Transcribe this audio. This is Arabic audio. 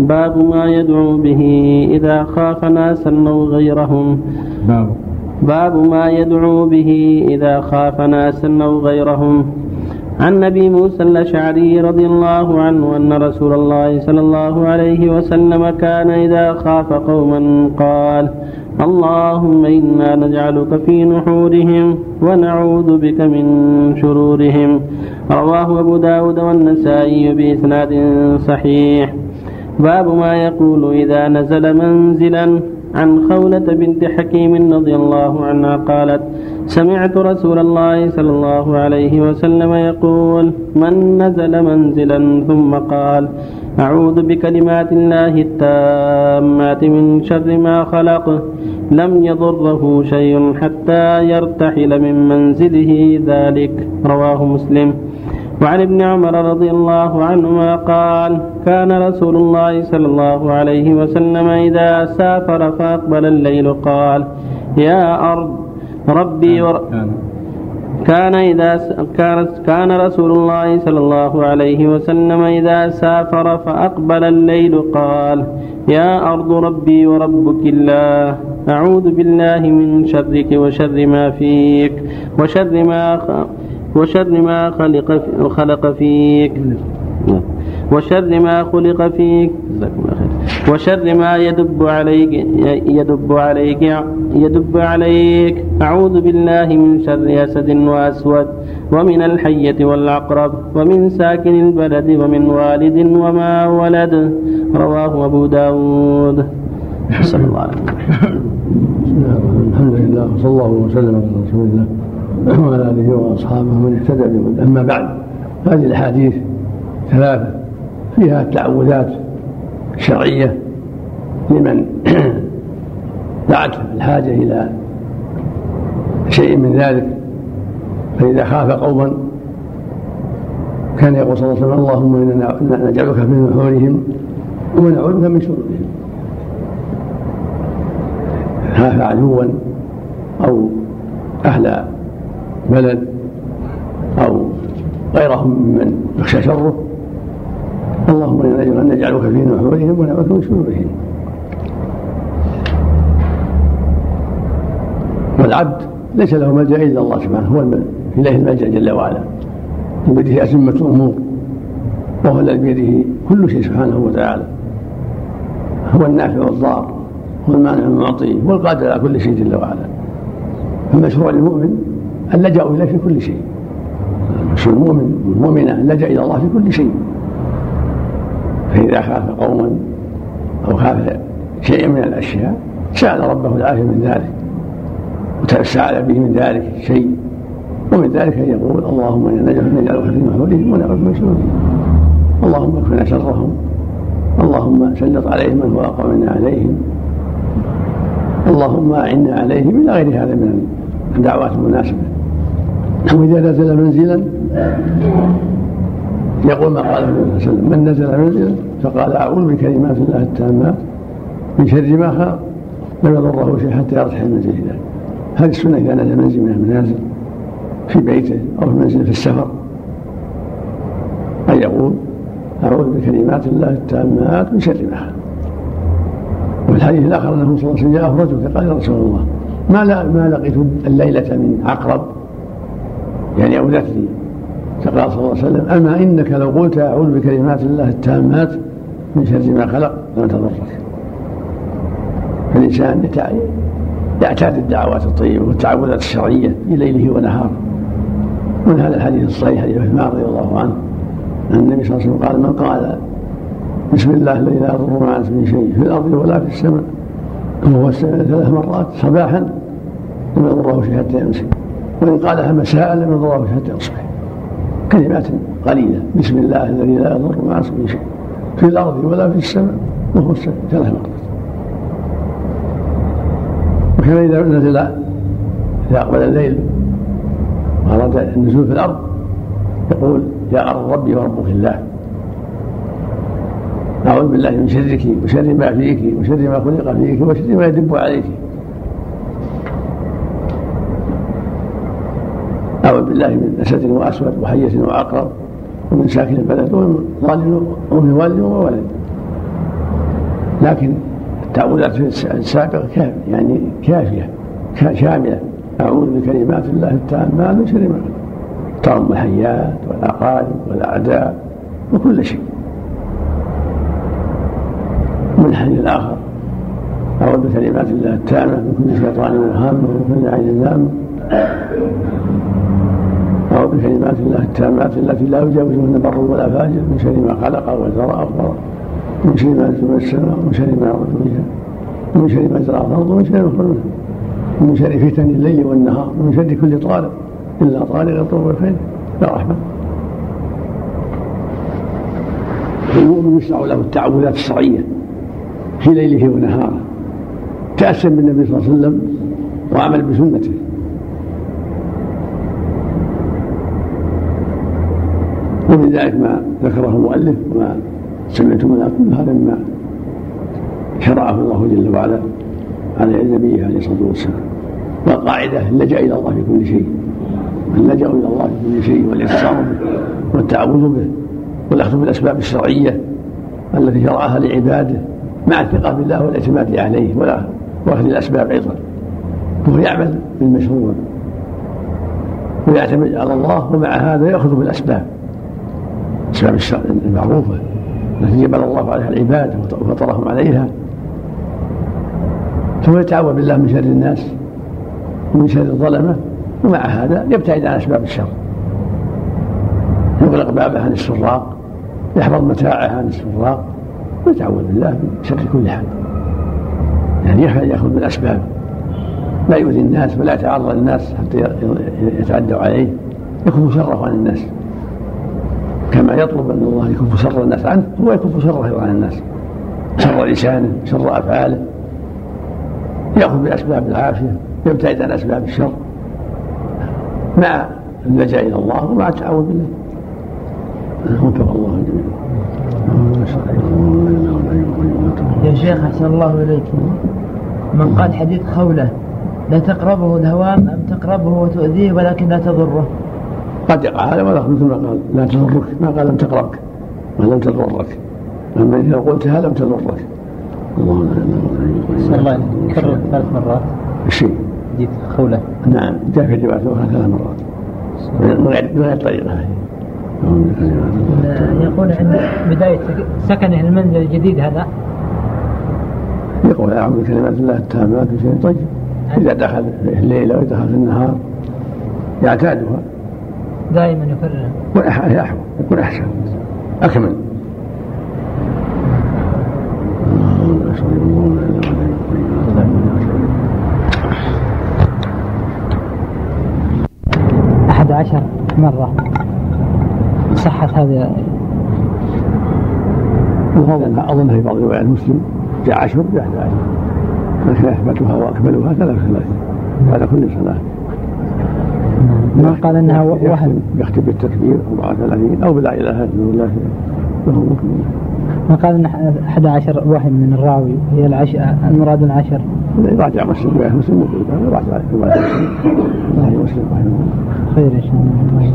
باب ما يدعو به إذا خاف ناسا أو غيرهم. باب. باب ما يدعو به إذا خاف ناسا أو غيرهم. عن ابي موسى الأشعري رضي الله عنه أن رسول الله صلى الله عليه وسلم كان إذا خاف قوما قال اللهم إنا نجعلك في نحورهم ونعوذ بك من شرورهم. رواه أبو داود والنسائي بإسناد صحيح. باب ما يقول إذا نزل منزلا عن خولة بنت حكيم رضي الله عنها قالت سمعت رسول الله صلى الله عليه وسلم يقول من نزل منزلا ثم قال أعوذ بكلمات الله التامات من شر ما خلق لم يضره شيء حتى يرتحل من منزله ذلك. رواه مسلم. وعن ابن عمر رضي الله عنهما قال كان رسول الله صلى الله عليه وسلم إذا سافر فأقبل الليل قال يا أرض ربي ور... كان إذا كان كان رسول الله صلى الله عليه وسلم إذا سافر فأقبل الليل قال يا أرض ربي وربك الله أعوذ بالله من شرك وشر ما فيك وشر ما وشر ما خلق خلق فيك. وشر ما خلق فيك. وشر ما يدب عليك يدب عليك يدب عليك. أعوذ بالله من شر أسد وأسود ومن الحية والعقرب ومن ساكن البلد ومن والد وما ولد. رواه أبو داود. صلى الله عليه وسلم. الحمد لله وصلى الله وسلم على رسول الله. وعلى آله وأصحابه من اهتدى بهدى أما بعد هذه الأحاديث ثلاثة. فيها التعوذات الشرعيه لمن دعته الحاجة إلى شيء من ذلك. فإذا خاف قوما كان يقول صلى الله عليه وسلم اللهم إنا نجعلك في نحورهم ونعوذ بك من شرورهم. خاف عدوا أو أهل بلد أو غيرهم ممن يخشى شره اللهم أنا نجعلك في نحورهم ونعوذ من شرورهم. والعبد ليس له ملجأ إلا الله سبحانه هو إليه الملجأ جل وعلا. بيده أزمة الأمور وهو الذي بيده كل شيء سبحانه وتعالى. هو النافع والضار هو المانع المعطي هو القادر على كل شيء جل وعلا. فمشروع للمؤمن أن لجأوا إليه في كل شيء. المؤمن والمؤمنة لجأ إلى الله في كل شيء. فإذا خاف قوما أو خاف شيئا من الأشياء سأل ربه العافية من ذلك. وتساءل به من ذلك شيء. ومن ذلك أن يقول اللهم إنا نجعلك في نحورهم ونعوذ من اللهم اكفنا شرهم. اللهم سلط عليهم من هو أقوى منا عليهم. اللهم أعنا عليهم إلى غير هذا من الدعوات المناسبة. وإذا نزل منزلا؟ يقول ما قال. النبي صلى الله عليه وسلم من نزل منزلا؟ فقال أعوذ بكلمات الله التامات من شر ما خلق لم يضره شيء حتى يرتحل منزل ذلك هذه السنة إذا نزل منزل من المنازل في بيته أو في منزل في السفر. أن يقول أعوذ بكلمات الله التامات من شر ما خلق. وفي الحديث الآخر أنه صلى الله عليه وسلم جاءه رجل فقال يا رسول الله ما ما لقيت الليلة من عقرب؟ يعني لي فقال صلى الله عليه وسلم أما إنك لو قلت أعوذ بكلمات الله التامات من شر ما خلق لم تضرك. فالإنسان يعتاد الدعوات الطيبة والتعوذات الشرعية في ليله ونهاره من هذا الحديث الصحيح حديث عثمان رضي الله عنه أن النبي صلى الله عليه وسلم قال من قال بسم الله الذي لا يضر مع من شيء في الأرض ولا في السماء وهو ثلاث مرات صباحا لم يضره شيء حتى يمسك. وإن قالها مساء لم يضره حتى يصبح كلمات قليلة. بسم الله الذي لا يضر مع اسمه شيء. في الأرض ولا في السماء وهو ثلاث مرات وكان إذا نزل إذا أقبل الليل وأراد النزول في الأرض يقول يا أرض ربي وربك الله. أعوذ بالله من شرك وشر ما فيك وشر ما خلق فيك وشر ما يدب عليك. أعوذ بالله من أسد وأسود وحية وعقرب ومن ساكن البلد ومن ومن والد وولد. لكن التعوذات السابقة كافية يعني كافية شاملة. أعوذ بكلمات الله التامات من شر ما تعم الحيات والأقارب والأعداء وكل شيء. من حين الآخر أعوذ بكلمات الله التامة من كل شيطان هام ومن عين أعوذ بكلمات الله التامات التي لا يجاوزهن بر ولا فاجر من شر ما خلق وزرع أخبر من شر ما نزل السماء ومن شر ما يعرض بها ومن شر ما زرع الأرض ومن شر ما ومن شر فتن الليل والنهار ومن شر كل طالب إلا طالب يطلب الخير. يا رحمة. المؤمن يشرع له التعوذات الشرعية في ليله ونهاره. تأسم بالنبي صلى الله عليه وسلم وعمل بسنته. ومن ذلك ما ذكره المؤلف وما سمعتم كل هذا مما شرعه الله جل وعلا على النبي عليه الصلاة والسلام. والقاعدة اللجا إلى الله في كل شيء. اللجا إلى الله في كل شيء والاعتصام به والتعوذ به والأخذ بالأسباب الشرعية التي شرعها لعباده مع الثقة بالله والاعتماد عليه ولا وأخذ الأسباب أيضا. وهو يعمل بالمشروع ويعتمد على الله ومع هذا يأخذ بالأسباب. الاسباب المعروفه التي جبل الله عليها العباد وفطرهم عليها. ثم يتعوذ بالله من شر الناس ومن شر الظلمة ومع هذا يبتعد عن أسباب الشر. يغلق بابه عن السراق يحفظ متاعه عن السراق ويتعوذ بالله من شر كل حال. يعني يأخذ بالاسباب لا يؤذي الناس ولا يتعرض للناس حتى يتعدوا عليه. يكف شره عن الناس. كما يطلب ان الله يكف شر الناس عنه هو يكف شره عن الناس. شر لسانه شر أفعاله. يأخذ بأسباب العافية يبتعد عن أسباب الشر. مع اللجأ إلى الله ومع التعاون بالله. وفق الله جميعا. يا شيخ أحسن الله إليك. من قال حديث خوله لا تقربه الهوام أم تقربه وتؤذيه ولكن لا تضره. قد يقع هذا ولا مثل ما قال لا تضرك. ما قال لم تقربك ولم تضرك. أما إذا قلتها لم تضرك. الله لا الله. كرر ثلاث مرات. الشيء حديث خولة. نعم. جاء في روايه أخرى ثلاث مرات. من غير من غير طريقة. هذه يقول عند بداية سكنه المنزل الجديد هذا. يقول أعوذ بكلمات الله التامات من شيء. طيب. إذا دخل في الليل أو دخل في النهار يعتادها. دائما يكررها يكون يكون أحسن. أكمل. أحد عشر مرة صحت هذه أظن في بعض روايات مسلم جاء عشر جاء 11 لكن أثبتها وأكملها ثلاث ثلاث بعد كل صلاة. ما قال إنها وهم يختم بالتكبير 34 أو بلا اله الا الله فهو ما قال إن 11 وهم من الراوي هي العشر المراد العشر. راجع مسلم مسلم راجع روايه مسلم خير إن شاء الله.